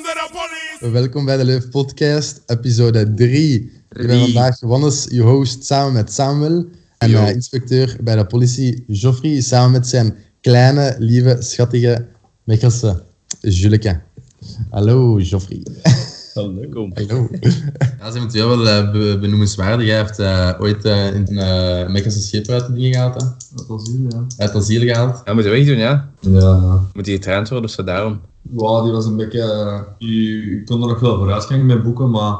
police. Welkom bij de Leuf Podcast, episode 3. Ik ben vandaag Wannes, je host, samen met Samuel. En eh, inspecteur bij de politie, Geoffrey, samen met zijn kleine, lieve, schattige Mechelse, Juleke. Hallo, Geoffrey. Kom. Hallo. Ja, ze hebben wel uh, be benoemenswaardig. Hij heeft eh, ooit eh, in een uh, Mechelse scheep uit de dingen gehaald. Hè? Dat ja. Uit asiel gehaald. Ja, moet je wegdoen, ja. Ja, Moet hij getraind worden, dus daarom. wow, die was een beetje... eh, die- Ik kon er nog wel vooruit gaan met boeken, maar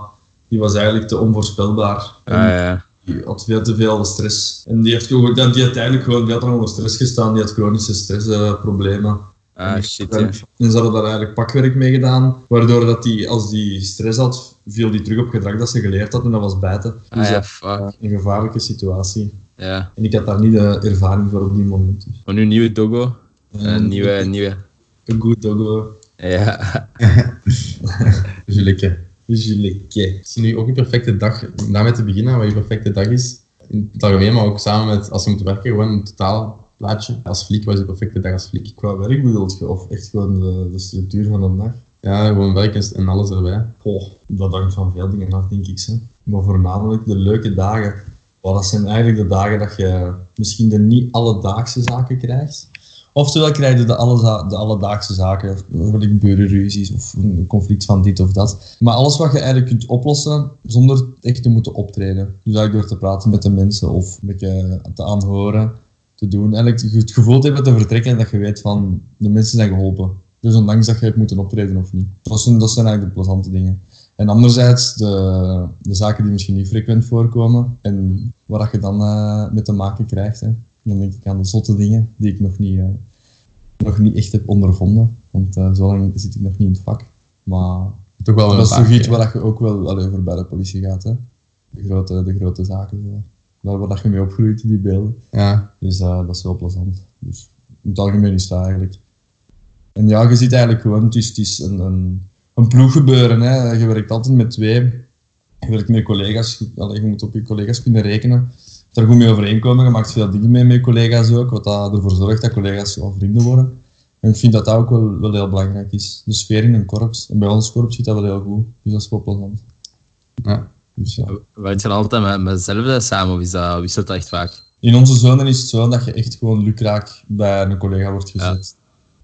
die was eigenlijk te onvoorspelbaar. Ah, En ja. Die had veel te veel stress. En die heeft, gewoon, die had uiteindelijk gewoon veel te onder stress gestaan. Die had chronische stressproblemen. Ah, shit, en, ja. en ze hadden daar eigenlijk pakwerk mee gedaan, waardoor dat die, als die stress had, viel die terug op gedrag dat ze geleerd had en dat was bijten. Ah, Dus ja, fuck. was een gevaarlijke situatie. Ja. En ik had daar niet de ervaring voor op die moment. Dus. Maar nu nieuwe doggo. En Een nieuwe, nieuwe. Een goed doggo. Ja. Juleke. Juleke. Is nu ook een perfecte dag, om daarmee te beginnen, wat je perfecte dag is? In het algemeen, maar ook samen met, als je moet werken, gewoon een totaal plaatje. Als fliek, wat is je perfecte dag als fliek? Qua werk bedoelt je, of echt gewoon de, de structuur van een dag? Ja, gewoon werken en alles erbij. Goh, dat hangt van veel dingen af, denk ik. Hè. Maar voornamelijk de leuke dagen. Dat zijn eigenlijk de dagen dat je misschien de niet alledaagse zaken krijgt. Oftewel krijg je de, alle, de alledaagse zaken, bijvoorbeeld burenruzies of een conflict van dit of dat. Maar alles wat je eigenlijk kunt oplossen zonder echt te moeten optreden. Dus eigenlijk door te praten met de mensen of een beetje te aanhoren, te doen. Eigenlijk het gevoel te hebben te vertrekken en dat je weet van de mensen zijn geholpen. Dus ondanks dat je hebt moeten optreden of niet. Dat zijn, dat zijn eigenlijk de plezante dingen. En anderzijds de, de zaken die misschien niet frequent voorkomen en waar je dan eh, mee te maken krijgt. Hè. Dan denk ik aan de zotte dingen die ik nog niet, eh, nog niet echt heb ondervonden. Want eh, zo lang zit ik nog niet in het vak. Maar Toch wel een dat is toch iets waar dat je ook wel allee, voor bij de politie gaat. Hè. De, grote, de grote zaken. Zo. Waar dat je mee opgroeit, die beelden. Ja, Dus eh, dat is wel plezant. Dus in het algemeen is dat eigenlijk. En ja, je ziet eigenlijk gewoon, het is, het is een, een, een ploeggebeuren. Hè. Je werkt altijd met twee. Je werkt met collega's. Je- Allee, je moet op je collega's kunnen rekenen. Daar goed mee overeenkomen. Je maakt veel dingen mee met collega's ook. Wat dat ervoor zorgt dat collega's wel vrienden worden. En ik vind dat dat ook wel, wel heel belangrijk is. De sfeer in een korps. En bij ons korps zit dat wel heel goed. Dus dat is wel plezant. ja. Dus ja. Je dan altijd met, met zelf samen of is dat, wisselt dat echt vaak? In onze zone is het zo dat je echt gewoon lukraak bij een collega wordt gezet.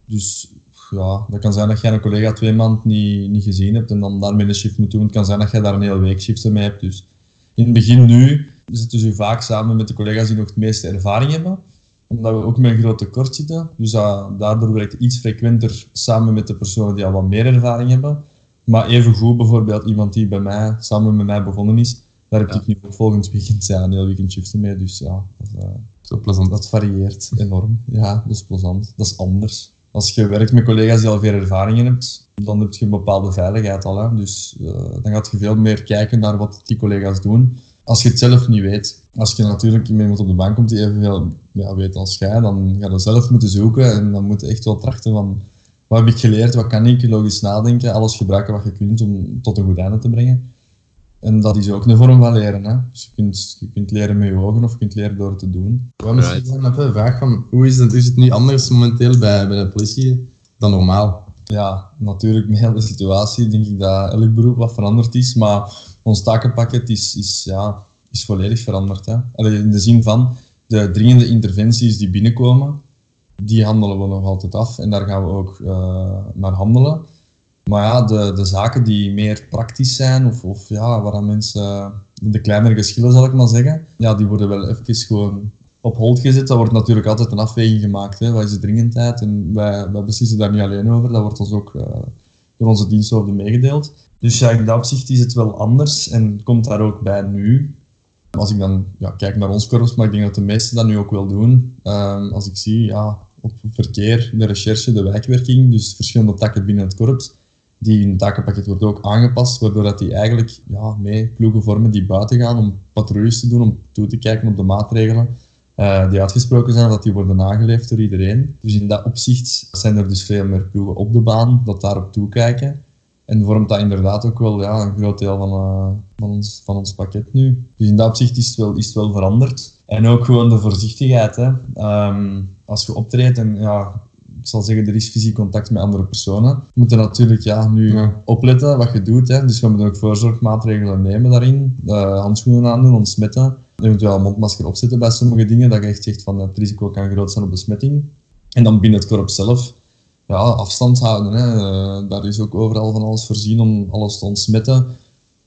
Dus ja, dat kan zijn dat jij een collega twee maanden niet, niet gezien hebt en dan daarmee een shift moet doen. Het kan zijn dat jij daar een hele week shiften mee hebt. Dus in het begin nu zitten ze vaak samen met de collega's die nog het meeste ervaring hebben. Omdat we ook met een groot tekort zitten. Dus daardoor werkt het iets frequenter samen met de personen die al wat meer ervaring hebben. Maar evengoed bijvoorbeeld iemand die bij mij, samen met mij begonnen is, daar heb ik nu ook volgend weekend ja, een heel weekend shiften mee. Dus ja, dat, eh, Zo plezant. dat varieert enorm. Ja, dat is plezant. Dat is anders. Als je werkt met collega's die al veel ervaring hebt, dan heb je een bepaalde veiligheid al. Hè. Dus eh, dan gaat je veel meer kijken naar wat die collega's doen. Als je het zelf niet weet. Als je natuurlijk met iemand op de bank komt die evenveel ja, weet als jij, dan ga je zelf moeten zoeken en dan moet je echt wel trachten van wat heb ik geleerd, wat kan ik, logisch nadenken, alles gebruiken wat je kunt om tot een goed einde te brengen. En dat is ook een vorm van leren. Hè. Dus je kunt, je kunt leren met je ogen of je kunt leren door het te doen. Wat misschien Right. een vraag van, hoe is het, is het nu anders momenteel bij, bij de politie dan normaal? Ja, natuurlijk met de situatie denk ik dat elk beroep wat veranderd is, maar ons takenpakket is, is, ja, is volledig veranderd. Hè. Allee, in de zin van de dringende interventies die binnenkomen, die handelen we nog altijd af en daar gaan we ook eh, naar handelen. Maar ja, de, de zaken die meer praktisch zijn, of, of ja, waar mensen de kleinere geschillen zal ik maar zeggen, ja, die worden wel even gewoon op hold gezet. Dat wordt natuurlijk altijd een afweging gemaakt. Hè. Wat is de dringendheid? En wij, wij beslissen daar niet alleen over. Dat wordt ons ook eh, door onze diensthoofden meegedeeld. Dus ja, in dat opzicht is het wel anders en komt daar ook bij nu. Als ik dan ja, kijk naar ons korps, maar ik denk dat de meesten dat nu ook wel doen. Ehm, als ik zie ja, op verkeer, de recherche, de wijkwerking, dus verschillende takken binnen het korps, die het takenpakket wordt ook aangepast, waardoor dat die eigenlijk ja, mee ploegen vormen die buiten gaan om patrouilles te doen, om toe te kijken op de maatregelen eh, die uitgesproken zijn, dat die worden nageleefd door iedereen. Dus in dat opzicht zijn er dus veel meer ploegen op de baan dat daarop toekijken. En vormt dat inderdaad ook wel ja, een groot deel van, eh, van, ons, van ons pakket nu. Dus in dat opzicht is het wel, is het wel veranderd. En ook gewoon de voorzichtigheid. Hè. Ehm, als je optreedt en ja, ik zal zeggen, er is fysiek contact met andere personen. We moeten natuurlijk ja, nu Ja. opletten wat je doet. Hè. Dus we moeten ook voorzorgmaatregelen nemen daarin. Eh, handschoenen aandoen, ontsmetten. Eventueel een mondmasker opzetten bij sommige dingen, dat je echt zegt van het risico kan groot zijn op besmetting. En dan binnen het korps zelf, ja, afstand houden. Hè. Eh, daar is ook overal van alles voorzien om alles te ontsmetten.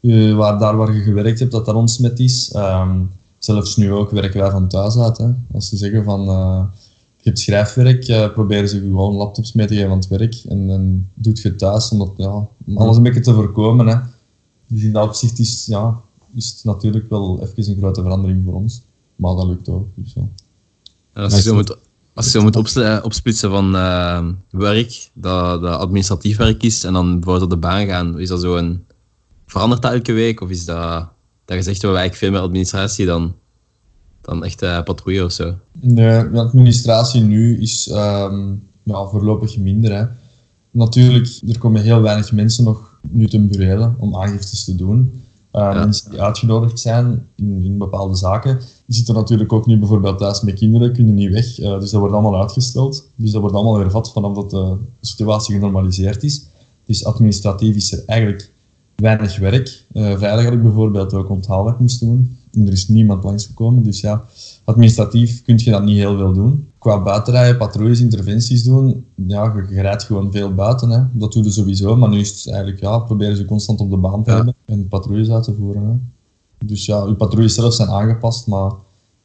Eh, waar, daar waar je gewerkt hebt, dat dat ontsmet is. Ehm, zelfs nu ook werken wij van thuis uit. Hè. Als ze zeggen van eh, je hebt schrijfwerk, eh, proberen ze gewoon laptops mee te geven aan het werk. En dan doet je het thuis omdat, ja, om alles een beetje te voorkomen. Hè. Dus in dat opzicht is, ja, is het natuurlijk wel even een grote verandering voor ons. Maar dat lukt ook. Dus, ja. En als je zo moet, als je moet eh, opsplitsen van eh, werk, dat, dat administratief werk is, en dan bijvoorbeeld op de baan gaan, is dat zo een... Verandert dat elke week? Of is dat, dat je zegt, we hebben eigenlijk veel meer administratie dan, dan echt eh, patrouille of zo? Nee, de administratie nu is ehm, ja, voorlopig minder. Hè. Natuurlijk, er komen heel weinig mensen nog nu ten burelen om aangiftes te doen. Ja. Mensen die uitgenodigd zijn in, in bepaalde zaken. Die zitten natuurlijk ook nu bijvoorbeeld thuis met kinderen, kunnen niet weg. Eh, dus dat wordt allemaal uitgesteld. Dus dat wordt allemaal hervat vanaf dat de situatie genormaliseerd is. Dus administratief is er eigenlijk weinig werk. Eh, vrijdag had ik bijvoorbeeld ook onthaalwerk moesten doen. En er is niemand langsgekomen. Dus ja, administratief kun je dat niet heel veel doen. Qua buitenrijden, patrouilles, interventies doen, ja, je, je rijdt gewoon veel buiten. Hè. Dat doe je sowieso, maar nu is het eigenlijk, ja, proberen ze constant op de baan te Ja. hebben en patrouilles uit te voeren. Hè. Dus ja, je patrouilles zelf zijn aangepast, maar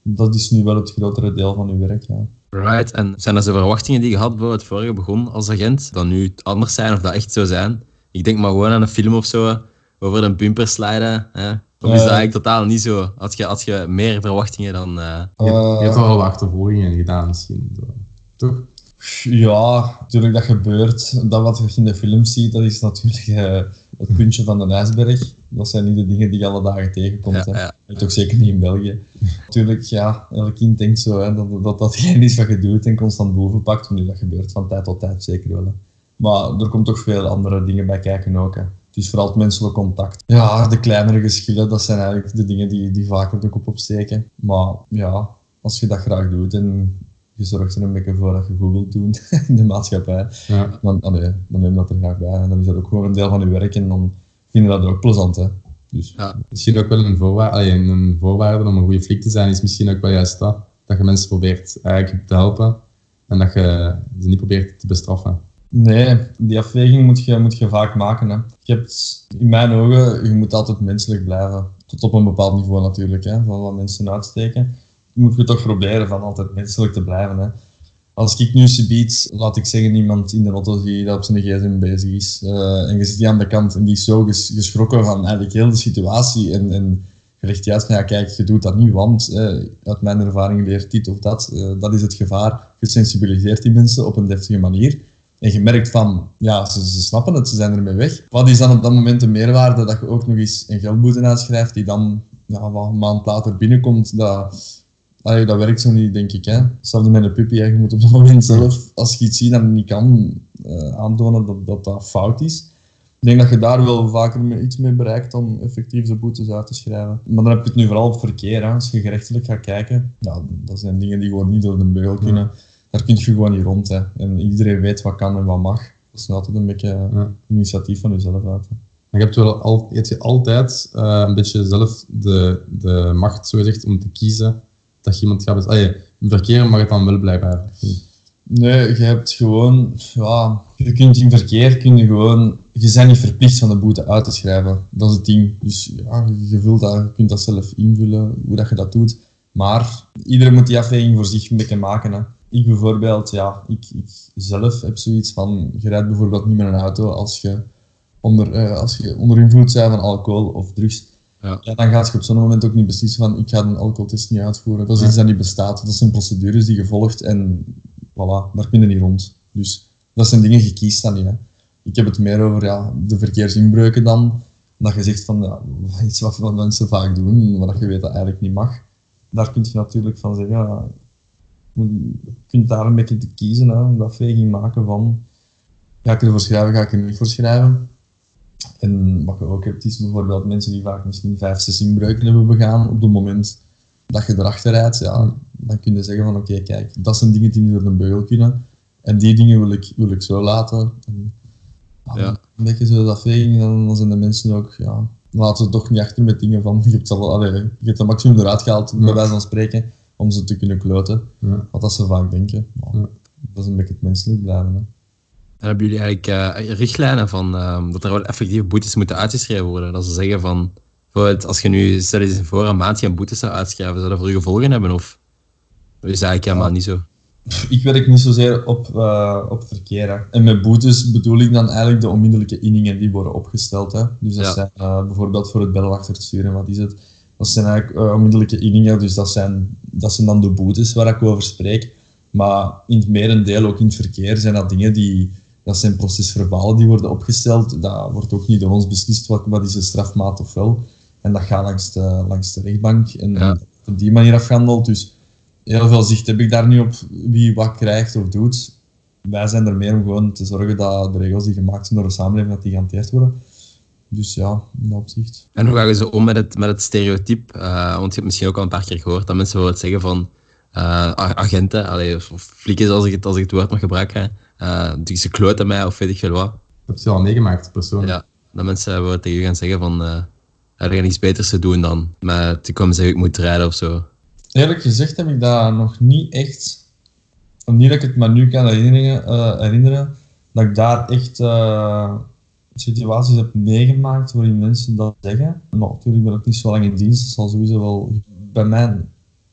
dat is nu wel het grotere deel van je werk. Ja. Right, en zijn er zo verwachtingen die je had voor het vorige begon als agent, dat nu anders zijn of dat echt zo zijn? Ik denk maar gewoon aan een film of zo, over een bumper sliden. Hè? Of is dat Eh. eigenlijk totaal niet zo? Had je, had je meer verwachtingen dan... eh, Je, hebt- je hebt Eh, al wat achtervolgingen gedaan misschien. Toch? Ja, natuurlijk dat gebeurt. Dat wat je in de film ziet, dat is natuurlijk eh, het puntje van de ijsberg. Dat zijn niet de dingen die je alle dagen tegenkomt. Ja, hè. ja. En toch zeker niet in België. Natuurlijk, ja, elk kind denkt zo hè, dat, dat dat geen is wat je doet en constant boven pakt. Nu, dat gebeurt van tijd tot tijd zeker wel. hè. Maar er komt toch veel andere dingen bij kijken ook. Hè. Is vooral het menselijk contact. Ja, de kleinere geschillen, dat zijn eigenlijk de dingen die, die vaker de kop opsteken. Maar ja, als je dat graag doet en je zorgt er een beetje voor dat je goed wilt doen in de maatschappij, Ja. dan, allee, dan neem je dat er graag bij. En dan is dat ook gewoon een deel van je werk en dan vind je dat ook plezant. Hè. Dus, Ja. Misschien ook wel een voorwaarde, een voorwaarde om een goede flik te zijn, is misschien ook wel juist dat. Dat je mensen probeert eigenlijk te helpen en dat je ze niet probeert te bestraffen. Nee, die afweging moet je, moet je vaak maken. Hè. Je hebt, in mijn ogen, je moet altijd menselijk blijven. Tot op een bepaald niveau natuurlijk, hè, van wat mensen uitsteken. Moet je toch proberen van altijd menselijk te blijven. Hè. Als ik nu subiet, laat ik zeggen, iemand in de auto zie dat op zijn gsm bezig is, eh, en je zit die aan de kant en die is zo ges- geschrokken van eigenlijk heel de situatie en, en je legt juist ja kijk, je doet dat niet, want eh, uit mijn ervaring leert dit of dat, eh, dat is het gevaar. Je sensibiliseert die mensen op een deftige manier. En je merkt van, ja, ze, ze snappen het, ze zijn ermee weg. Wat is dan op dat moment de meerwaarde dat je ook nog eens een geldboete uitschrijft die dan ja, wat een maand later binnenkomt? Dat, dat werkt zo niet, denk ik. Hè. Hetzelfde met een puppy, je moet op dat moment zelf, als je iets ziet dat je niet kan, eh, aantonen dat, dat fout is. Ik denk dat je daar wel vaker mee- iets mee bereikt dan effectief de boetes uit te schrijven. Maar dan heb je het nu vooral op verkeer. Als je gerechtelijk gaat kijken, ja, dat zijn dingen die gewoon niet door de beugel kunnen. Daar kun je gewoon niet rond. Hè. En iedereen weet wat kan en wat mag. Dat is altijd een beetje Ja. initiatief van jezelf uit. hè. Maar je hebt wel al, je hebt altijd eh, een beetje zelf de, de macht, zo gezegd, om te kiezen dat je iemand gaat in verkeer mag het dan wel blijkbaar. Nee, je hebt gewoon, ja, je kunt in verkeer kun je gewoon, je bent niet verplicht van de boete uit te schrijven. Dat is het ding. Dus ja, je, vult dat, je kunt dat zelf invullen, hoe dat je dat doet. Maar iedereen moet die afweging voor zich een beetje maken. Hè. Ik bijvoorbeeld, ja, ik, ik zelf heb zoiets van, je rijdt bijvoorbeeld niet met een auto als je onder, eh, als je onder invloed bent van alcohol of drugs. Ja. Ja, dan gaat je op zo'n moment ook niet beslissen van ik ga een alcoholtest niet uitvoeren. Dat is Ja. iets dat niet bestaat. Dat zijn procedures die je volgt en voilà, daar kun je niet rond. Dus dat zijn dingen, je kiest dan niet. Hè. Ik heb het meer over ja, de verkeersinbreuken dan. Dat je zegt van ja, iets wat mensen vaak doen, maar dat je weet dat eigenlijk niet mag. Daar kun je natuurlijk van zeggen, ja, je kunt daar een beetje te kiezen, hè, een afweging maken van ga ik ervoor schrijven, ga ik er niet voor schrijven. En wat je ook hebt, is bijvoorbeeld mensen die vaak misschien vijf, zes inbreuken hebben begaan op het moment dat je erachter rijdt, ja, dan kun je zeggen van oké, kijk, dat zijn dingen die niet door de beugel kunnen. En die dingen wil ik, wil ik zo laten. En, Ja. Een beetje zo dat vegen, dan, dan zijn de mensen ook, ja, laten ze toch niet achter met dingen van, je hebt, al, allee, je hebt het maximum eruit gehaald, bij Ja. wijze van spreken, om ze te kunnen kloten. Ja. Wat dat ze vaak denken. Maar Ja. Dat is een beetje het menselijk blijven. Hè. En hebben jullie eigenlijk eh, richtlijnen van ehm, dat er wel effectief boetes moeten uitgeschreven worden? Dat ze zeggen van, bijvoorbeeld als je nu, stel je eens voor een maand geen boetes zou uitschrijven, zou dat voor je gevolgen hebben? Of is dat eigenlijk helemaal niet zo? Ik werk niet zozeer op, eh, op verkeer. Hè. En met boetes bedoel ik dan eigenlijk de onmiddellijke inningen die worden opgesteld. Hè. Dus dat Ja. zijn eh, bijvoorbeeld voor het bellen achter het sturen, wat is het? Dat zijn eigenlijk eh, onmiddellijke inningen, dus dat zijn, dat zijn dan de boetes waar ik over spreek. Maar in het merendeel, ook in het verkeer, zijn dat dingen die... Dat zijn procesverbalen die worden opgesteld. Dat wordt ook niet door ons beslist wat, wat is de strafmaat of wel. En dat gaat langs de, langs de rechtbank en Ja. op die manier afgehandeld. Dus heel veel zicht heb ik daar nu op wie wat krijgt of doet. Wij zijn er meer om gewoon te zorgen dat de regels die gemaakt zijn door de samenleving, dat die gehanteerd worden. Dus ja, in dat opzicht. En hoe gaan ze om met het, met het stereotype? Eh, want je hebt misschien ook al een paar keer gehoord dat mensen bijvoorbeeld zeggen van eh, agenten, allee, of, of als ik, het, als ik het woord mag gebruiken, eh, die ze kloten mij of weet ik veel wat. Heb je al meegemaakt, persoonlijk? Ja, dat mensen bijvoorbeeld tegen je gaan zeggen van er gaat niets beters te doen dan met te komen zeggen ik moet rijden of zo. Eerlijk gezegd heb ik dat nog niet echt, niet dat ik het me nu kan herinneren, herinneren dat ik daar echt situaties heb meegemaakt waarin mensen dat zeggen. Maar natuurlijk ben ik ook niet zo lang in dienst, dat zal sowieso wel bij mij,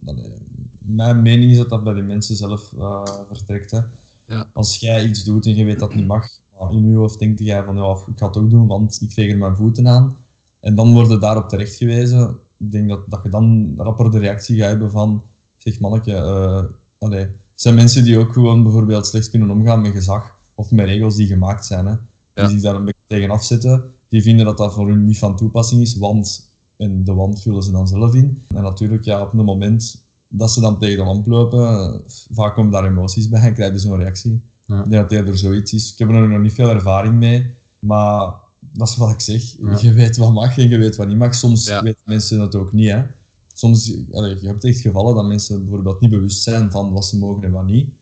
allee, mijn mening is dat dat bij de mensen zelf eh, vertrekt. Hè. Ja. Als jij iets doet en je weet dat het niet mag, maar in je hoofd denk jij van ja, ik ga het ook doen, want ik veeg er mijn voeten aan. En dan worden daarop terecht gewezen. Ik denk dat, dat je dan rapper de reactie gaat hebben van, zeg manneke, eh allee, het zijn mensen die ook gewoon bijvoorbeeld slecht kunnen omgaan met gezag of met regels die gemaakt zijn. Hè. Ja. Die zich daar een beetje tegen afzetten. Die vinden dat dat voor hun niet van toepassing is, want en de wand vullen ze dan zelf in. En natuurlijk, ja, op het moment dat ze dan tegen de lamp lopen, vaak komen daar emoties bij en krijg je zo'n reactie. Ja. Ik denk dat eerder zoiets is. Ik heb er nog niet veel ervaring mee, maar dat is wat ik zeg. Ja. Je weet wat mag en je weet wat niet mag. Soms Ja. weten mensen het ook niet. Hè. Soms, je hebt echt gevallen dat mensen bijvoorbeeld niet bewust zijn van wat ze mogen en wat niet.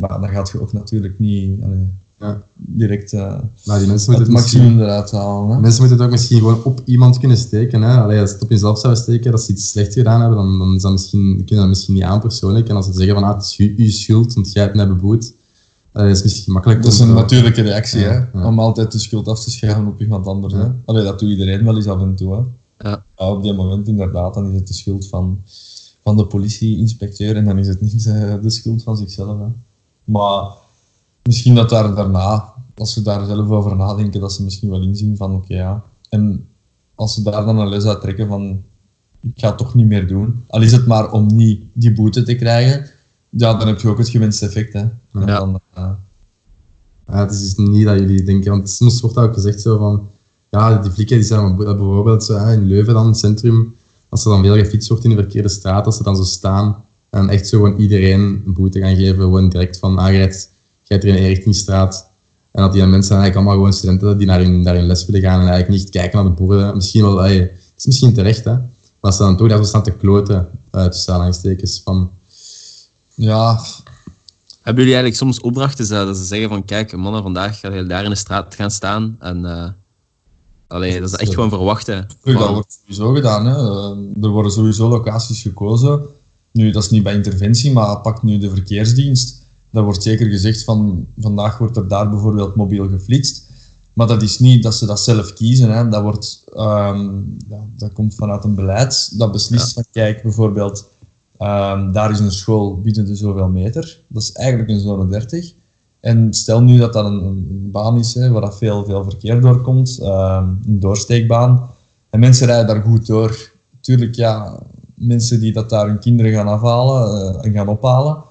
Maar dan gaat je ook natuurlijk niet allee, Ja. direct eh, die mensen het moeten het misschien, maximum eruit halen. Hè. mensen moeten het ook misschien gewoon op iemand kunnen steken. Hè? Allee, als ze het op jezelf zouden steken, dat ze iets slecht gedaan hebben, dan, dan is dat misschien, dan kun je dat misschien niet aan persoonlijk. En als ze zeggen van ah, het is u- uw schuld, want jij hebt mij beboet, dat is misschien makkelijk. Dat is een natuurlijke reactie, Ja, hè? ja. om altijd de schuld af te schuiven op iemand anders. Hè? Allee, dat doet iedereen wel eens af en toe. Hè? Ja. Op die moment inderdaad, dan is het de schuld van, van de politie-inspecteur en dan is het niet eh, de schuld van zichzelf. Hè? Maar misschien dat daar daarna, als ze daar zelf over nadenken, dat ze misschien wel inzien van oké ja. En als ze daar dan een les uit trekken van ik ga het toch niet meer doen. Al is het maar om niet die boete te krijgen, ja, dan heb je ook het gewenste effect. Hè? En Ja. dan, eh, Ja, het is dus niet dat jullie denken, want soms wordt ook gezegd zo van, ja, die flikken die zijn bijvoorbeeld zo, in Leuven dan, in het centrum, als er dan veel gefietst wordt in de verkeerde straat, als ze dan zo staan en echt zo gewoon iedereen een boete gaan geven, gewoon direct van, ah, rijdt- jij rijdt er in een richtingstraat. En dat die mensen eigenlijk allemaal gewoon studenten die naar hun, naar hun les willen gaan en eigenlijk niet kijken naar de borden. Misschien wel, ey, het is misschien terecht, hè. Maar ze dan toch daar zo staan te kloten, uh, tussen aanhalingstekens, van, ja, Hebben jullie eigenlijk soms opdrachten dat dat ze zeggen van kijk, mannen, vandaag ga je daar in de straat gaan staan en eh allee, dat is echt gewoon verwachten. Dat wordt sowieso gedaan. Hè. Eh, Er worden sowieso locaties gekozen. Nu, dat is niet bij interventie, maar pak nu de verkeersdienst. Daar wordt zeker gezegd van vandaag wordt er daar bijvoorbeeld mobiel geflitst. Maar dat is niet dat ze dat zelf kiezen. Hè. Dat, wordt, ehm, ja, dat komt vanuit een beleid dat beslist van kijk, bijvoorbeeld ehm, daar is een school binnen de zoveel meter. Dat is eigenlijk een zone 30. En stel nu dat dat een, een baan is hè, waar dat veel, veel verkeer doorkomt, ehm, een doorsteekbaan. En mensen rijden daar goed door. Tuurlijk, ja, mensen die dat daar hun kinderen gaan afhalen eh, en gaan ophalen,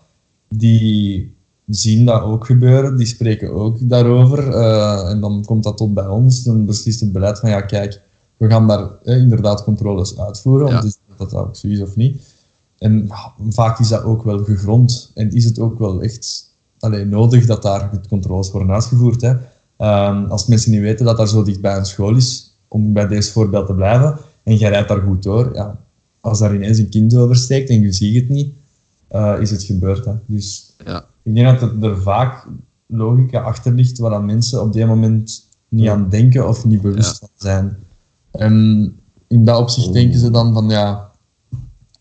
die zien dat ook gebeuren, die spreken ook daarover. eh, en dan komt dat tot bij ons, dan beslist het beleid van ja, kijk, we gaan daar eh, inderdaad controles uitvoeren, Ja. om te zien of dat ook zo is of niet. En vaak is dat ook wel gegrond en is het ook wel echt allee, nodig dat daar controles worden uitgevoerd. Hè. Ehm, als mensen niet weten dat daar zo dichtbij een school is, om bij deze voorbeeld te blijven, en jij rijdt daar goed door, ja, als daar ineens een kind oversteekt en je ziet het niet, eh, is het gebeurd. Hè. Dus Ja. ik denk dat er, er vaak logica achter ligt waar dan mensen op die moment niet aan denken of niet bewust van zijn. En in dat opzicht denken ze dan van ja,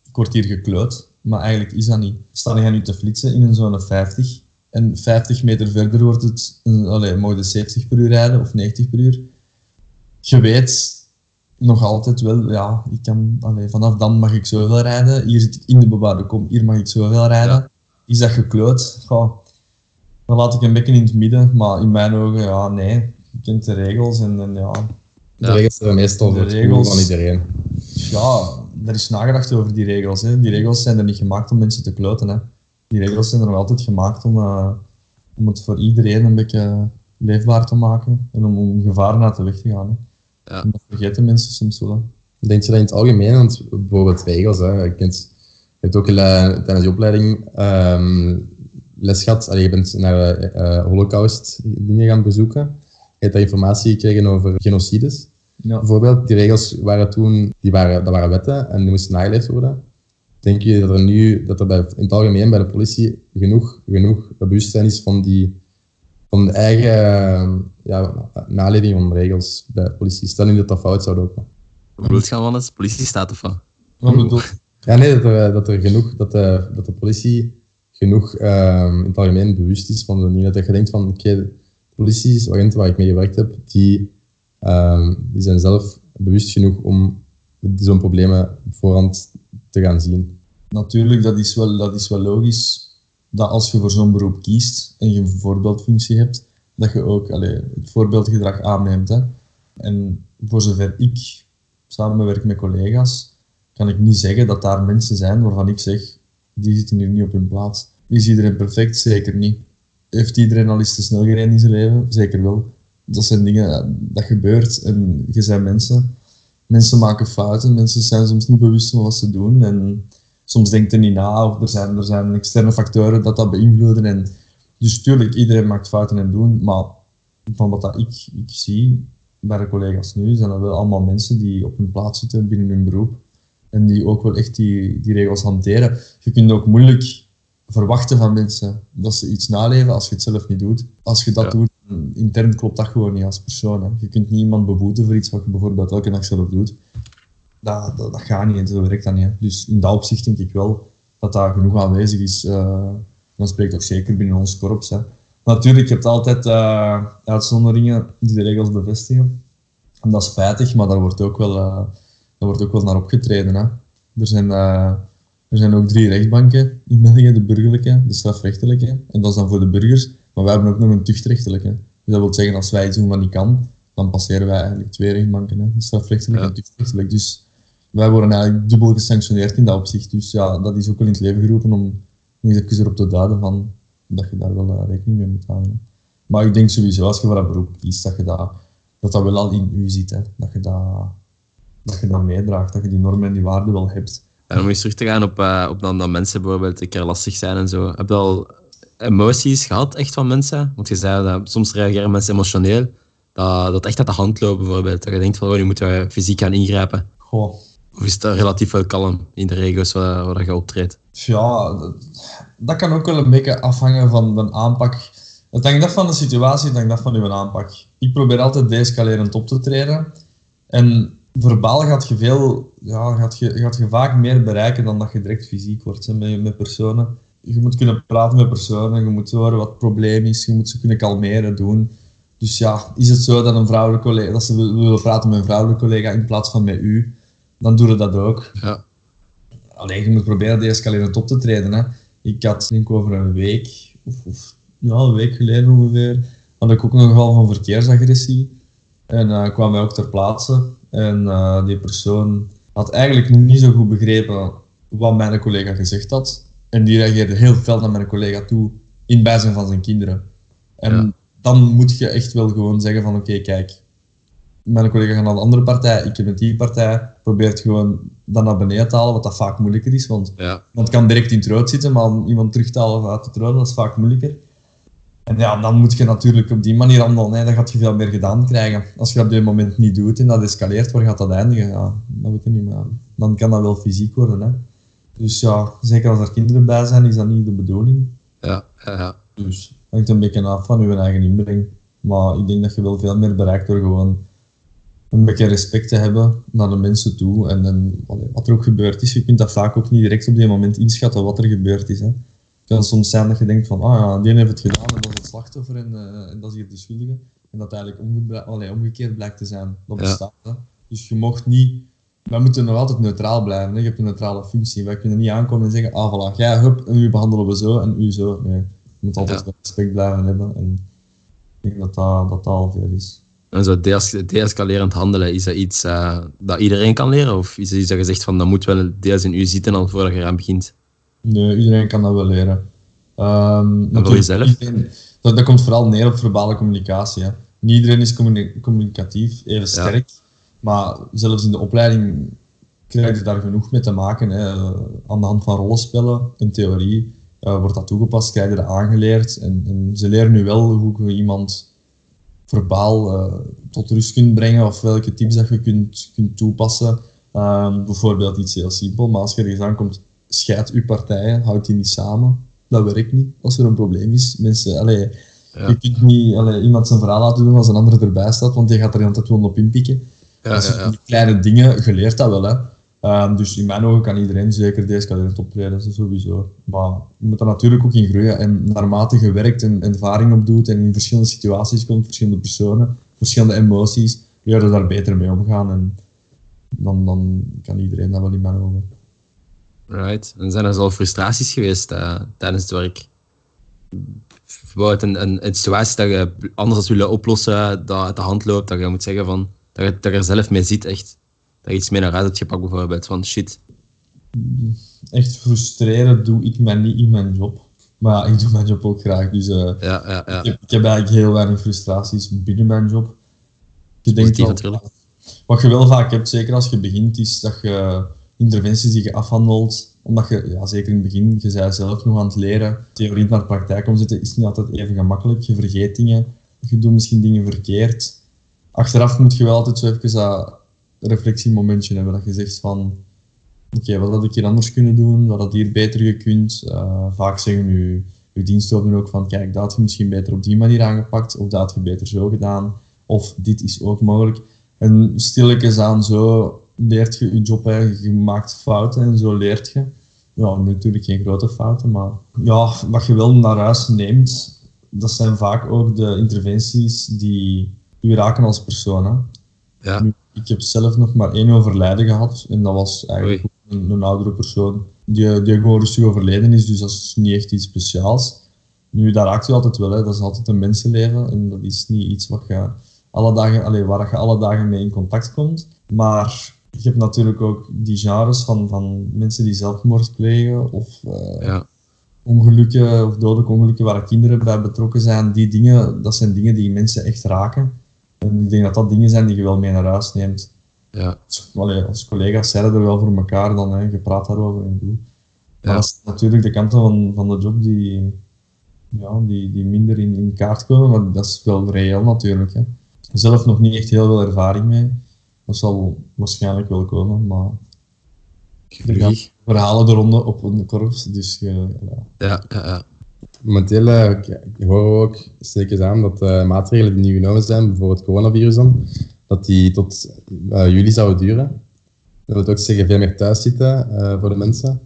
ik word hier gekloot, maar eigenlijk is dat niet. Sta je nu te flitsen in een zone 50 en 50 meter verder wordt het, allee, mogen de 70 per uur rijden of 90 per uur. Je weet nog altijd wel, ja, ik kan, allee, vanaf dan mag ik zoveel rijden. Hier zit ik in de bebouwde kom, hier mag ik zoveel rijden. Ja. Is dat gekloot? Goh, dan laat ik een beetje in het midden, maar in mijn ogen, ja, nee. Je kent de regels en, en ja, De Ja. regels zijn meestal De voor het regels. van iedereen. ja, er is nagedacht over die regels. Hè. Die regels zijn er niet gemaakt om mensen te kloten. Hè. Die regels zijn er nog altijd gemaakt om, eh, om het voor iedereen een beetje leefbaar te maken en om, om gevaren uit de weg te gaan. Hè. Ja. Dat vergeten mensen soms wel. Denk je dat in het algemeen, want bijvoorbeeld regels, hè, je, kent, je hebt ook eh, tijdens die opleiding ehm, les gehad, allee, je bent naar eh, holocaust dingen gaan bezoeken, je hebt daar informatie gekregen over genocides. Ja. Bijvoorbeeld, die regels waren toen, die waren, dat waren wetten en die moesten nageleefd worden. Denk je dat er nu, dat er bij, in het algemeen bij de politie genoeg, genoeg bewustzijn is van die van de eigen eh, ja, naleving van regels bij de politie? Stel nu dat dat fout zou lopen. Hoe bedoelt je van het? Politiestaat of wat? Wat bedoel Ja, nee, dat er, dat er genoeg, dat de, dat de politie genoeg ehm, in het algemeen bewust is van zo'n dingen. Dat je denkt van, oké, de politieagenten waar ik mee gewerkt heb, die, ehm, die zijn zelf bewust genoeg om zo'n problemen op voorhand te gaan zien. Natuurlijk, dat is, wel, dat is wel logisch dat als je voor zo'n beroep kiest en je een voorbeeldfunctie hebt, dat je ook allee, het voorbeeldgedrag aanneemt. Hè. En voor zover ik samenwerk met collega's, kan ik niet zeggen dat daar mensen zijn waarvan ik zeg, die zitten hier niet op hun plaats. Is iedereen perfect? Zeker niet. Heeft iedereen al eens te snel gereden in zijn leven? Zeker wel. Dat zijn dingen, ja, dat gebeurt en je zijn mensen. Mensen maken fouten, mensen zijn soms niet bewust van wat ze doen en soms denkt er niet na of er zijn, er zijn externe factoren dat dat beïnvloeden. En, dus tuurlijk, iedereen maakt fouten en doen, maar van wat dat ik, ik zie bij de collega's nu, zijn dat wel allemaal mensen die op hun plaats zitten binnen hun beroep en die ook wel echt die, die regels hanteren. Je kunt ook moeilijk verwachten van mensen dat ze iets naleven als je het zelf niet doet. Als je dat Ja. doet, intern klopt dat gewoon niet als persoon. Hè. Je kunt niet iemand beboeten voor iets wat je bijvoorbeeld elke dag zelf doet. Dat, dat, dat gaat niet en zo werkt dat niet. Dus in dat opzicht denk ik wel dat daar genoeg aanwezig is. eh dan spreekt ook zeker binnen ons korps. Hè. Natuurlijk, je hebt altijd eh, uitzonderingen die de regels bevestigen. En dat is spijtig, maar daar wordt ook wel, eh, daar wordt ook wel naar opgetreden. Hè. Er, zijn, er zijn ook drie rechtbanken in België, de burgerlijke, de strafrechtelijke. En dat is dan voor de burgers. Maar wij hebben ook nog een tuchtrechtelijke. Dus dat wil zeggen, als wij iets doen wat niet kan, dan passeren wij eigenlijk twee rechtbanken. Hè. De strafrechtelijke Ja. en tuchtrechtelijk. Dus wij worden eigenlijk dubbel gesanctioneerd in dat opzicht. Dus ja, dat is ook wel in het leven geroepen om nog eens erop te duiden van, dat je daar wel rekening mee moet houden. hè. Maar ik denk sowieso, als je voor dat beroep kiest, dat je dat, dat, dat wel al in u zit. Hè. Dat, je dat, dat je dat meedraagt, dat je die normen en die waarden wel hebt. En om eens terug te gaan op, eh, op dan dat mensen bijvoorbeeld een keer lastig zijn en zo. Heb je al emoties gehad echt van mensen? Want je zei dat soms reageren mensen emotioneel. Dat, dat echt uit de hand loopt bijvoorbeeld. Dat je denkt van, oh, nu moeten we fysiek gaan ingrijpen. Goh, Of is het relatief wel kalm in de regio's waar, je optreedt? Ja, dat, dat kan ook wel een beetje afhangen van de aanpak. Het hangt af van de situatie, het hangt af van uw aanpak. Ik probeer altijd deescalerend op te treden. En verbaal gaat je, veel, ja, gaat je, gaat je vaak meer bereiken dan dat je direct fysiek wordt met, met personen. Je moet kunnen praten met personen, je moet horen wat het probleem is, je moet ze kunnen kalmeren, doen. Dus ja, is het zo dat, een vrouwelijke collega, dat ze wil- willen praten met een vrouwelijke collega in plaats van met u, dan doe je dat ook. Ja. Alleen je moet proberen deescalerend op te treden. Hè. Ik had denk ik over een week, of, of ja, een week geleden ongeveer, had ik ook nog een geval van verkeersagressie. En eh kwam wij ook ter plaatse. En eh, die persoon had eigenlijk niet zo goed begrepen wat mijn collega gezegd had. En die reageerde heel fel naar mijn collega toe, in bijzijn van zijn kinderen. En Ja. dan moet je echt wel gewoon zeggen van oké, kijk, mijn collega gaat naar de andere partij, ik heb met die partij, probeert gewoon dat naar beneden te halen, wat dat vaak moeilijker is, want Ja. iemand kan direct in het rood zitten, maar om iemand terug te halen uit het rood, dat is vaak moeilijker. En ja, dan moet je natuurlijk op die manier handelen, hè. dan gaat je veel meer gedaan krijgen. Als je dat op dit moment niet doet en dat escaleert, waar gaat dat eindigen? Ja, dat weet ik niet, maar dan kan dat wel fysiek worden. Hè. Dus ja, zeker als er kinderen bij zijn, is dat niet de bedoeling. Ja, ja, ja. Dus hangt een beetje af van je eigen inbreng. Maar ik denk dat je wel veel meer bereikt door gewoon een beetje respect te hebben naar de mensen toe. En, en wat er ook gebeurd is, je kunt dat vaak ook niet direct op die moment inschatten wat er gebeurd is. Hè. Het kan soms zijn dat je denkt van, ah ja, die heeft het gedaan en dat is het slachtoffer en, eh, en dat is hier de schuldige. En dat eigenlijk omge allee, omgekeerd blijkt te zijn. Dat Ja. bestaat. Hè. Dus je mocht niet... Wij moeten nog altijd neutraal blijven. Hè. Je hebt een neutrale functie. Wij kunnen niet aankomen en zeggen, ah voilà, jij hup, en u behandelen we zo en u zo. Nee, je moet altijd Ja. respect blijven hebben. En ik denk dat dat, dat, dat al veel is. En zo dees- deescalerend handelen, is dat iets eh, dat iedereen kan leren? Of is het iets dat je zegt van dat moet wel deels in u zitten al voordat je eraan begint? Nee, iedereen kan dat wel leren. Ehm, natuurlijk, jezelf? iedereen- dat, dat komt vooral neer op verbale communicatie. Hè. Niet iedereen is communi- communicatief even sterk, maar zelfs in de opleiding krijg je daar genoeg mee te maken. Hè. Aan de hand van rollenspellen en theorie eh, wordt dat toegepast, krijg je dat aangeleerd. En, en ze leren nu wel hoe je iemand verbaal eh, tot rust kunt brengen of welke tips dat je kunt, kunt toepassen. Ehm, bijvoorbeeld iets heel simpel, maar als je ergens aankomt, scheid uw partijen, houd die niet samen. Dat werkt niet als er een probleem is. Mensen, allee, Ja. Je kunt niet allee, iemand zijn verhaal laten doen als een ander erbij staat, want die gaat er altijd wel op inpikken. Ja, je ja, ja. die kleine dingen, je leert dat wel. Hè. Ehm, dus in mijn ogen kan iedereen zeker deescalerend optreden, dat is sowieso. Maar je moet er natuurlijk ook in groeien. En naarmate je werkt en ervaring opdoet en in verschillende situaties komt, verschillende personen, verschillende emoties, je daar beter mee omgaan. En dan, dan kan iedereen dat wel in mijn ogen. Right. En zijn er zo frustraties geweest eh, tijdens het werk? Bijvoorbeeld een, een, een situatie dat je anders had willen oplossen, dat uit de hand loopt, dat je moet zeggen van, dat je, dat je er zelf mee ziet echt. Dat je iets mee naar huis hebt gepakt bijvoorbeeld, van shit. Echt frustreren doe ik mij niet in mijn job. Maar ja, ik doe mijn job ook graag. Dus eh, Ja, ja, ja. Ik, heb, ik heb eigenlijk heel weinig frustraties binnen mijn job. Je denkt wel-. Wat je wel vaak hebt, zeker als je begint, is dat je interventies die je afhandelt, omdat je, ja, zeker in het begin, je bent zelf nog aan het leren, theorie naar de praktijk omzetten, is niet altijd even gemakkelijk. Je vergeet dingen, je doet misschien dingen verkeerd. Achteraf moet je wel altijd zo even dat reflectiemomentje hebben, dat je zegt van, oké, wat had ik hier anders kunnen doen, wat had hier beter gekund. Eh, vaak zeggen je, je diensthoofden ook van, kijk, dat had je misschien beter op die manier aangepakt, of dat had je beter zo gedaan, of dit is ook mogelijk. En stilletjes aan zo leert je je job eigenlijk, je maakt fouten en zo leert je. Ja, natuurlijk geen grote fouten, maar ja, wat je wel naar huis neemt, dat zijn vaak ook de interventies die u raken als persoon. Hè. Ja, Nu, ik heb zelf nog maar één overlijden gehad. En dat was eigenlijk een, een oudere persoon die, die gewoon rustig overleden is. Dus dat is niet echt iets speciaals. Nu, dat raakt je altijd wel. Hè. Dat is altijd een mensenleven. En dat is niet iets wat je alle dagen, allee, waar je alle dagen mee in contact komt. Maar je hebt natuurlijk ook die genres van, van mensen die zelfmoord plegen. Of eh, ja. ongelukken of dodelijke ongelukken waar kinderen bij betrokken zijn. Die dingen, dat zijn dingen die mensen echt raken. En ik denk dat dat dingen zijn die je wel mee naar huis neemt. ja. Allee, als collega's zeiden er wel voor elkaar, dan hè, je praat daarover en doe. Maar Ja. dat is natuurlijk de kanten van, van de job die, ja, die, die minder in, in kaart komen, maar dat is wel reëel natuurlijk. Hè. Zelf nog niet echt heel veel ervaring mee. Dat zal waarschijnlijk wel komen, maar er gaan verhalen de ronde op een korps, dus je, ja. Ja, ja, ja. Momenteel uh, horen we ook stilletjes aan dat de maatregelen die nu genomen zijn, bijvoorbeeld het coronavirus dat die tot uh, juli zouden duren. Dat wil ook zeggen veel meer thuis zitten voor de mensen.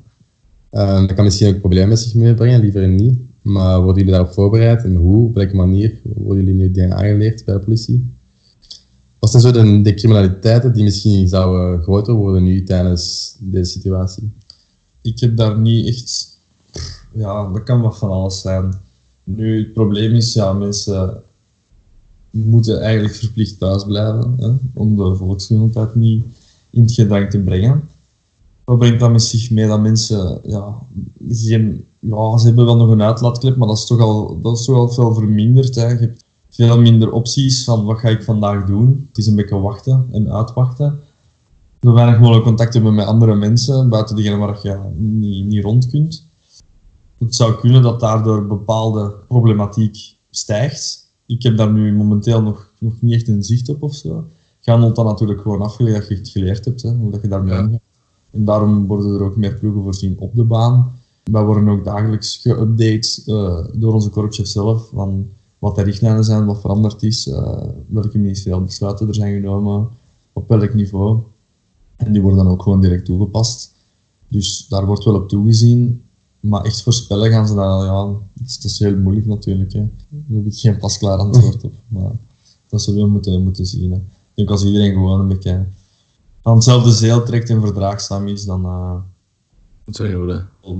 Dat kan misschien ook problemen met zich meebrengen, liever niet. Maar worden jullie daarop voorbereid en hoe, op welke manier worden jullie nu dingen aangeleerd bij de politie? Wat zijn zo de, de criminaliteiten die misschien zouden groter worden nu tijdens deze situatie? Ik heb daar niet echt... Ja, dat kan wat van alles zijn. Nu, het probleem is, ja, mensen moeten eigenlijk verplicht thuis blijven, hè, om de volksgezondheid niet in het gedrang te brengen. Wat brengt dat met zich mee dat mensen, ja, ze hebben wel nog een uitlaatklep, maar dat is toch al, dat is toch al veel verminderd. Hè. Je hebt veel minder opties van wat ga ik vandaag doen. Het is een beetje wachten en uitwachten. Zo weinig mogelijk contact hebben met andere mensen, buiten diegene waar je ja, niet, niet rond kunt. Het zou kunnen dat daardoor bepaalde problematiek stijgt. Ik heb daar nu momenteel nog, nog niet echt een zicht op of zo. Gaan dan natuurlijk gewoon afgelegd dat je het geleerd hebt, hè, hoe dat je daarmee Ja. omgaat. En daarom worden er ook meer ploegen voorzien op de baan. Wij worden ook dagelijks geüpdate uh, door onze korpschef zelf, van wat de richtlijnen zijn, wat veranderd is, uh, welke ministeriële besluiten er zijn genomen, op welk niveau. En die worden dan ook gewoon direct toegepast. Dus daar wordt wel op toegezien. Maar echt voorspellen gaan ze dat, ja, dat is, dat is heel moeilijk natuurlijk. Hè. Daar heb ik geen pasklaar antwoord op. Maar dat zullen we moeten, moeten zien. Hè. Ik denk als iedereen gewoon een beetje aan hetzelfde zeel trekt en verdraagzaam is, dan, uh,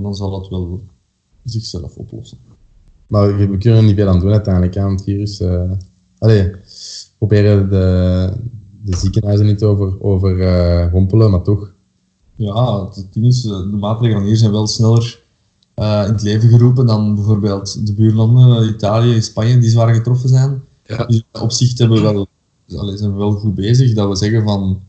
dan zal het wel zichzelf oplossen. Maar we kunnen er niet veel aan doen uiteindelijk aan het virus. Uh, allee, proberen de, de ziekenhuizen niet over, over uh, rompelen, maar toch. Ja, het is, de maatregelen hier zijn wel sneller uh, in het leven geroepen dan bijvoorbeeld de buurlanden, Italië, Spanje, die zwaar getroffen zijn. Ja. Dus op zich hebben we wel, allee, zijn we wel goed bezig dat we zeggen van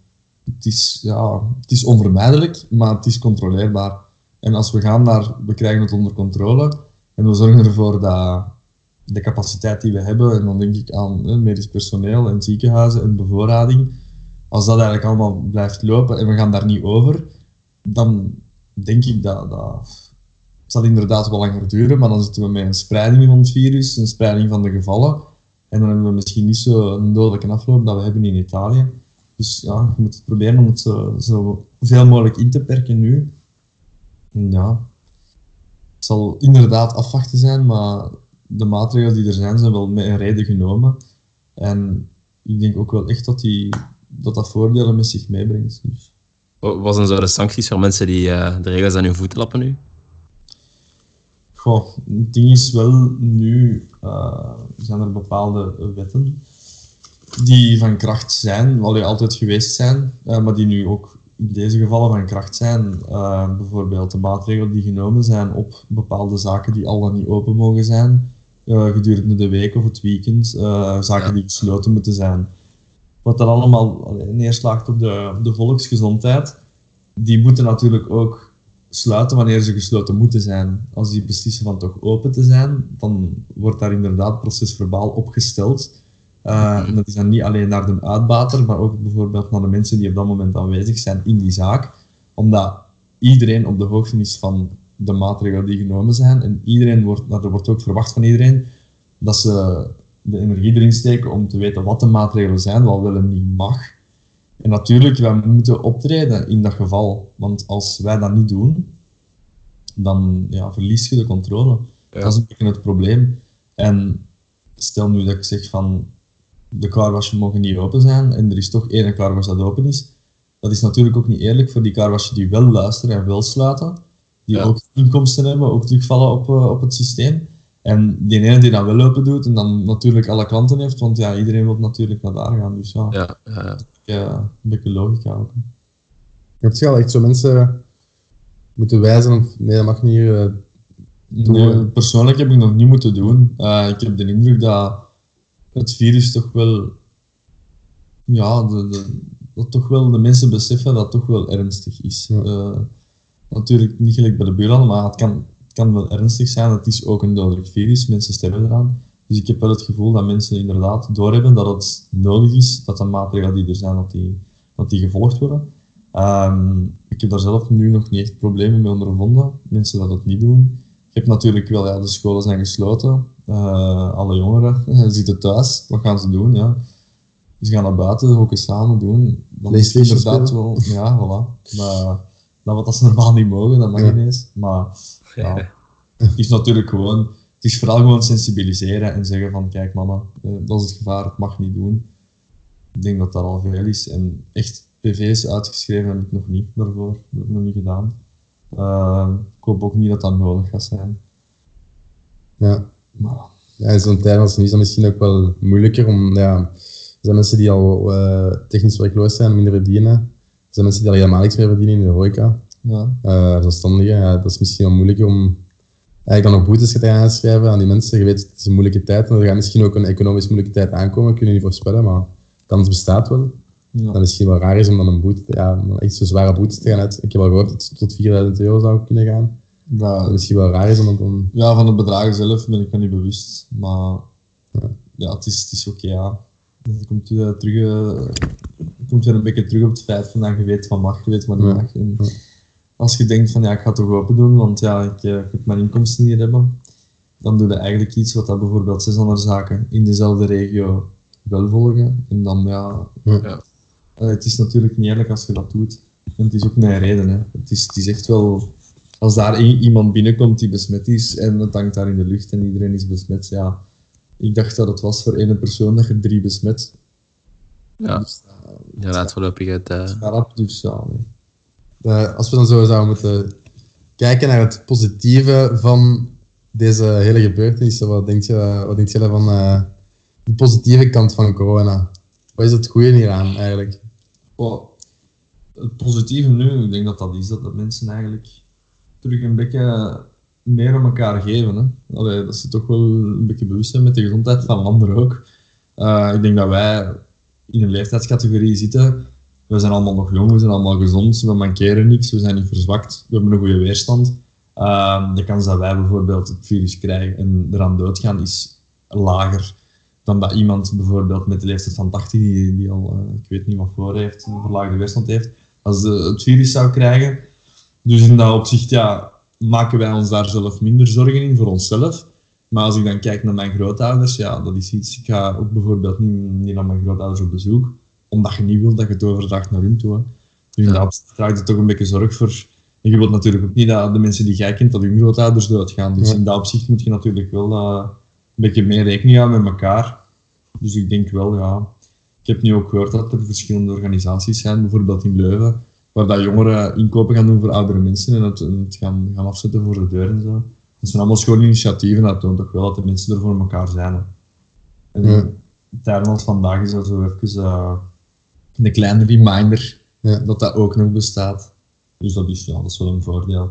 het is, ja, het is onvermijdelijk, maar het is controleerbaar. En als we gaan naar, we krijgen het onder controle en we zorgen ervoor dat de capaciteit die we hebben, en dan denk ik aan hè, medisch personeel en ziekenhuizen en bevoorrading, als dat eigenlijk allemaal blijft lopen en we gaan daar niet over, dan denk ik dat, dat zal inderdaad wel langer duren, maar dan zitten we met een spreiding van het virus, een spreiding van de gevallen, en dan hebben we misschien niet zo'n dodelijke afloop dat we hebben in Italië. Dus ja, je moet proberen om het zo, veel mogelijk in te perken nu. Ja, het zal inderdaad afwachten zijn, maar de maatregelen die er zijn, zijn wel met een reden genomen. En ik denk ook wel echt dat die, dat, dat voordelen met zich meebrengt. Dus. Wat zijn sancties voor mensen die uh, de regels aan hun voeten lappen nu? Goh, het ding is wel, nu uh, zijn er bepaalde wetten die van kracht zijn, wel altijd geweest zijn, uh, maar die nu ook in deze gevallen van kracht zijn. Uh, bijvoorbeeld de maatregelen die genomen zijn op bepaalde zaken die al dan niet open mogen zijn, gedurende de week of het weekend, zaken ja. die gesloten moeten zijn. Wat dan allemaal neerslaagt op de, de volksgezondheid, die moeten natuurlijk ook sluiten wanneer ze gesloten moeten zijn. Als die beslissen van toch open te zijn, dan wordt daar inderdaad procesverbaal opgesteld. Uh, dat is dan niet alleen naar de uitbater, maar ook bijvoorbeeld naar de mensen die op dat moment aanwezig zijn in die zaak. Omdat iedereen op de hoogte is van de maatregelen die genomen zijn. En iedereen wordt, er wordt ook verwacht van iedereen dat ze de energie erin steken om te weten wat de maatregelen zijn, wat wel en niet mag. En natuurlijk, wij moeten optreden in dat geval. Want als wij dat niet doen, dan ja, verlies je de controle. Ja. Dat is een beetje het probleem. En stel nu dat ik zeg van de carwassen mogen niet open zijn en er is toch één carwas dat open is. Dat is natuurlijk ook niet eerlijk voor die carwassen die wel luisteren en wel sluiten. Die ja. ook inkomsten hebben, ook terugvallen op, uh, op het systeem. En die ene die dat wel open doet en dan natuurlijk alle klanten heeft, want ja, iedereen wil natuurlijk naar daar gaan. Dus ja, ja. ja een beetje logica ook. Je hebt wel echt zo mensen moeten wijzen of nee, dat mag niet. Uh, nee, persoonlijk heb ik nog niet moeten doen. Uh, ik heb de indruk dat het virus toch wel, ja, de, de, dat toch wel de mensen beseffen dat het toch wel ernstig is. Ja. Uh, natuurlijk niet gelijk bij de buurlanden, maar het kan, het kan wel ernstig zijn. Het is ook een dodelijk virus, mensen sterven eraan. Dus ik heb wel het gevoel dat mensen inderdaad doorhebben dat het nodig is dat de maatregelen die er zijn, dat die, dat die gevolgd worden. Um, ik heb daar zelf nu nog niet echt problemen mee ondervonden. Mensen dat het niet doen. Je hebt natuurlijk wel, ja, de scholen zijn gesloten. Uh, alle jongeren zitten thuis. Wat gaan ze doen? Ja. Ze gaan naar buiten, hokken samen doen. Dan is het inderdaad wel, ja, voilà. Maar dat wat ze normaal niet mogen, dat mag ja. niet eens. Maar ja, het is natuurlijk gewoon, het is vooral gewoon sensibiliseren en zeggen van, kijk mama, dat is het gevaar, het mag niet doen. Ik denk dat dat al veel is. En echt PV's uitgeschreven heb ik nog niet daarvoor. Dat heb ik nog niet gedaan. Uh, ik hoop ook niet dat dat nodig gaat zijn. Ja. Maar. Ja, zo'n tijd als nu is dat misschien ook wel moeilijker om, ja, er zijn mensen die al uh, technisch werkloos zijn, minder verdienen. Er zijn mensen die al helemaal niks meer verdienen in de horeca. Ja. Uh, zelfstandigen, ja, dat is misschien wel moeilijker om eigenlijk dan nog boetes te gaan schrijven aan die mensen. Je weet, het is een moeilijke tijd en er gaat misschien ook een economisch moeilijke tijd aankomen, kunnen niet voorspellen, maar de kans bestaat wel. Ja. Dat misschien wel raar is om dan een boete, ja, echt zo'n zware boete te gaan uit. Ik heb al gehoord dat het tot 4000 euro zou kunnen gaan. Dat, Dat misschien wel raar is om dan... Ja, van de bedragen zelf ben ik me niet bewust. Maar ja, ja het is, het is oké, okay, ja. Dan komt, uh, terug, uh, komt weer een beetje terug op het feit van dat je weet wat mag, je weet wat niet mag. En Als je denkt van ja, ik ga het toch open doen, want ja, ik, eh, heb mijn inkomsten hier hebben. Dan doe je eigenlijk iets wat dat bijvoorbeeld zes andere zaken in dezelfde regio wel volgen. En dan ja, Ja. eh, het is natuurlijk niet eerlijk als je dat doet. En het is ook mijn reden. Hè. Het, is, het is echt wel, als daar iemand binnenkomt die besmet is en het hangt daar in de lucht en iedereen is besmet, ja. Ik dacht dat het was voor één persoon dat je drie besmet. Ja, Dus, uh, inderdaad voorlopig uit. eh, Rap, dus ja. nee. Eh, als we dan zo zouden moeten kijken naar het positieve van deze hele gebeurtenissen, wat denk je, wat denk je van eh, de positieve kant van corona? Wat is het goede hieraan eigenlijk? Het positieve nu, ik denk dat dat is dat, dat mensen eigenlijk terug een beetje meer aan elkaar geven. Hè. Dat ze toch wel een beetje bewust zijn met de gezondheid van anderen ook. Eh, ik denk dat wij in een leeftijdscategorie zitten. We zijn allemaal nog jong, we zijn allemaal gezond, we mankeren niks, we zijn niet verzwakt, we hebben een goede weerstand. Eh, de kans dat wij bijvoorbeeld het virus krijgen en eraan doodgaan is lager dan dat iemand bijvoorbeeld met de leeftijd van 80, die, die al, eh, ik weet niet wat voor heeft, een verlaagde weerstand heeft, als de, het virus zou krijgen. Dus in dat opzicht ja, maken wij ons daar zelf minder zorgen in voor onszelf. Maar als ik dan kijk naar mijn grootouders, ja, dat is iets. Ik ga ook bijvoorbeeld niet, niet naar mijn grootouders op bezoek, omdat je niet wilt dat je het overdraagt naar hun toe. Dus in dat opzicht draagt het toch een beetje zorg voor. En je wilt natuurlijk ook niet dat de mensen die jij kent, dat hun grootouders doodgaan. Dus Ja. in dat opzicht moet je natuurlijk wel eh, een beetje meer rekening houden met elkaar. Dus ik denk wel, ja. Ik heb nu ook gehoord dat er verschillende organisaties zijn, bijvoorbeeld in Leuven, waar dat jongeren inkopen gaan doen voor oudere mensen en het, en het gaan, gaan afzetten voor de deur en zo. Dat zijn allemaal schone initiatieven, dat toont ook wel dat de mensen er voor elkaar zijn. Hè. En Ja. vandaag is dat zo even eh, een kleine reminder Ja. dat dat ook nog bestaat. Dus dat is, ja, dat is wel een voordeel.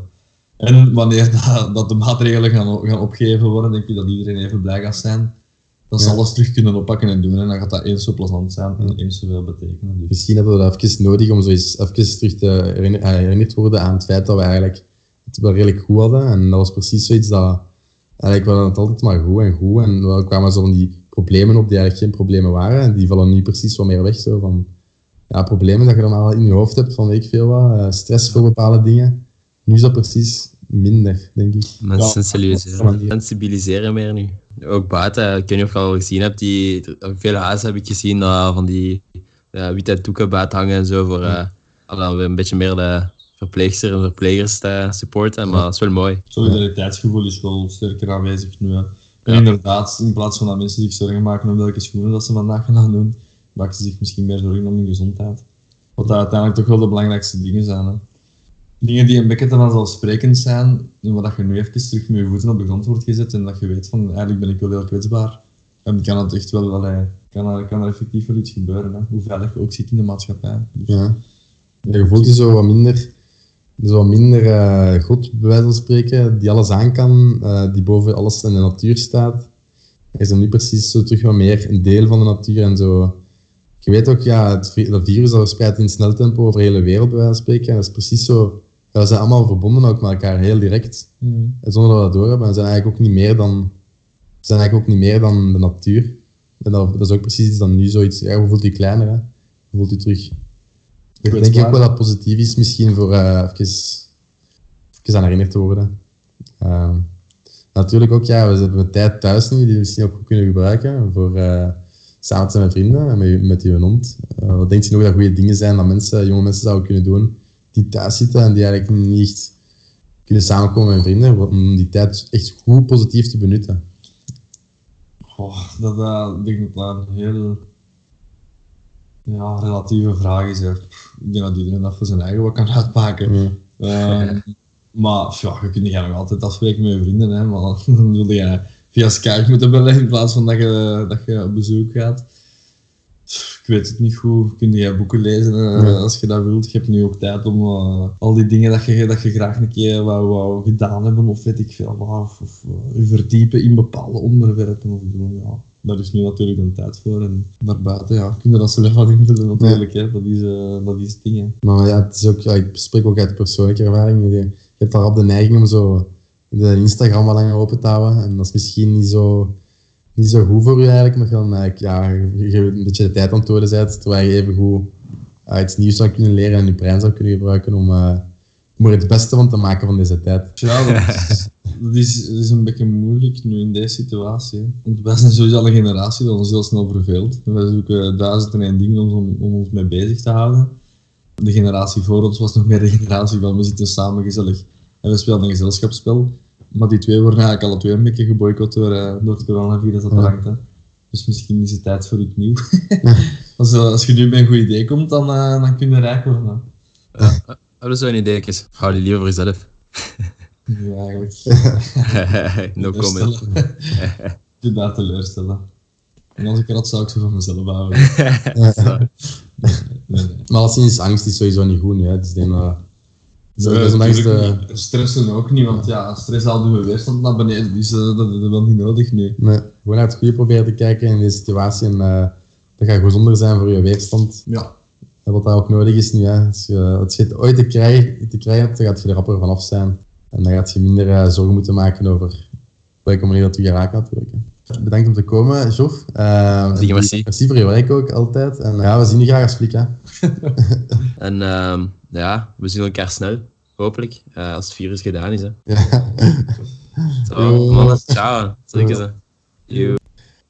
En wanneer dat, dat de maatregelen gaan, gaan opgegeven worden, denk ik dat iedereen even blij gaat zijn. Dat ze Ja. alles terug kunnen oppakken en doen. En dan gaat dat eens zo plezant zijn en eens zoveel betekenen. Dus. Misschien hebben we dat even nodig om zo eens even terug te eh, herinnerd te worden aan het feit dat we eigenlijk het wel redelijk goed hadden. En dat was precies zoiets dat eigenlijk we hadden het altijd maar goed en goed. En we kwamen zo van die problemen op die eigenlijk geen problemen waren. En die vallen nu precies wat meer weg. Zo van, ja, problemen dat je dan al in je hoofd hebt van weet ik veel wat. eh, stress voor bepaalde dingen. Nu is dat precies minder, denk ik. Mensen sensibiliseren. sensibiliseren meer nu. Ook buiten, ik weet niet of je al gezien hebt, die, vele huizen heb ik gezien dat van die uh, witte doeken buiten hangen en zo voor eh, dan weer een beetje meer de verpleegster en verplegers te supporten, maar dat is wel mooi. Solidariteitsgevoel is wel sterker aanwezig nu. hè. En Ja. inderdaad, in plaats van dat mensen zich zorgen maken om welke schoenen dat ze vandaag gaan doen, maken ze zich misschien meer zorgen om hun gezondheid. Wat dat uiteindelijk toch wel de belangrijkste dingen zijn. Hè. Dingen die een beetje te vanzelfsprekend zijn, en waar dat je nu even terug met je voeten op de grond wordt gezet en dat je weet van, eigenlijk ben ik wel heel kwetsbaar. En kan het echt wel, allee, kan, er, kan er effectief wel iets gebeuren, hè. hoe veilig je ook zit in de maatschappij. Dus, Ja. Je voelt je zo wat minder, zo wat minder eh, God, bij wijze van spreken, die alles aan kan, eh, die boven alles in de natuur staat. Hij is dan nu precies zo terug wat meer een deel van de natuur en zo. Je weet ook, ja, het, dat virus dat verspreidt in snel tempo over de hele wereld, bij wijze van spreken. En dat is precies zo, ja, we zijn allemaal verbonden ook met elkaar, heel direct. mm. En zonder dat we dat doorhebben. We zijn eigenlijk ook niet meer dan, zijn eigenlijk ook niet meer dan de natuur. En dat, dat is ook precies iets dan nu zoiets, ja, je voelt je kleiner, hè. Je voelt je terug. Ik denk ook wel dat positief is, misschien voor uh, even, even aan herinnerd te worden. Uh, natuurlijk ook, ja, we hebben tijd thuis nu, die we misschien ook goed kunnen gebruiken voor uh, samen met vrienden en met, met je hond. Uh, wat denk je nog dat goede dingen zijn dat mensen, jonge mensen zouden kunnen doen die thuis zitten en die eigenlijk niet echt kunnen samenkomen met vrienden, om die tijd echt goed positief te benutten? Goh, dat uh, ik denk dat een heel ja, relatieve vraag is. Hè. Ik denk dat iedereen dat voor zijn eigen wat kan uitmaken. Uh, maar ja, je kunt niet nog altijd afspreken met je vrienden, hè, maar dan wil je via Skype moeten bellen in plaats van dat je, dat je op bezoek gaat. Ik weet het niet goed. Kun je boeken lezen ja. als je dat wilt. Je hebt nu ook tijd om uh, al die dingen dat je, dat je graag een keer wou, wou gedaan hebben, of weet ik veel, of, of je verdiepen in bepaalde onderwerpen. Of doen, ja. Daar is nu natuurlijk een tijd voor. En daarbuiten ja, kun je dat zelf wat invullen natuurlijk. Ja. Hè. Dat, is, uh, dat is het ding. Hè. Maar ja, het is ook, ja, ik spreek ook uit persoonlijke ervaring. Je, je hebt daarop de neiging om zo de Instagram wat langer open te houden. En dat is misschien niet zo, niet zo goed voor je eigenlijk, maar dan eigenlijk, ja, je een beetje de tijd aan het bent, terwijl je even goed uh, iets nieuws zou kunnen leren en je brein zou kunnen gebruiken om, uh, om er het beste van te maken van deze tijd. Ja, dat is, dat is, dat is een beetje moeilijk nu in deze situatie. hè. Want wij zijn sowieso al een generatie dat ons heel snel verveelt. En wij zoeken duizend en één dingen om, om ons mee bezig te houden. De generatie voor ons was nog meer de generatie van we zitten samen gezellig en we spelen een gezelschapsspel. Maar die twee worden eigenlijk alle twee een beetje geboycott door, eh, door het coronavirus dat er Ja. hangt. Hè. Dus misschien is het tijd voor iets nieuw. als, eh, als je nu met een goed idee komt, dan, eh, dan kun je rijk worden. Ja, dat is zo'n idee. Hou die liever voor jezelf. Ja, eigenlijk. no comment. Je daar teleurstellen. En als ik dat zou ik ze van mezelf houden. Zo. Nee, nee. Maar alleszins, angst is sowieso niet goed. Hè. Dus is een angst, natuurlijk eh, niet. Stressen ook niet, want ja, stress haalt uw weerstand naar beneden, dus eh, dat is wel niet nodig nu. nee, gewoon naar het goede proberen te kijken in deze situatie. En eh, dat gaat gezonder zijn voor je weerstand. Ja. En wat dat ook nodig is nu. Hè. Als, je, als je het ooit te krijgen, te krijgen hebt, dan gaat je er rapper vanaf zijn. En dan gaat je minder eh, zorgen moeten maken over op welke manier dat je geraakt natuurlijk. hè. Bedankt om te komen, Jof. Uh, merci. Merci voor je werk ook altijd. En ja, we zien je graag als flik. Hè. En ehm, ja, we zien elkaar snel. Hopelijk. eh, als het virus gedaan is. Hè. Ja. Zo, mannen. Ciao. Zeker zo. Yo.